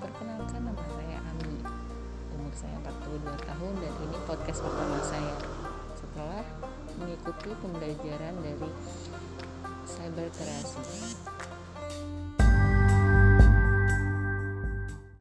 Perkenalkan nama saya Ami. Umur saya 42 tahun dan ini podcast pertama saya. Setelah mengikuti pembelajaran dari cyber terasi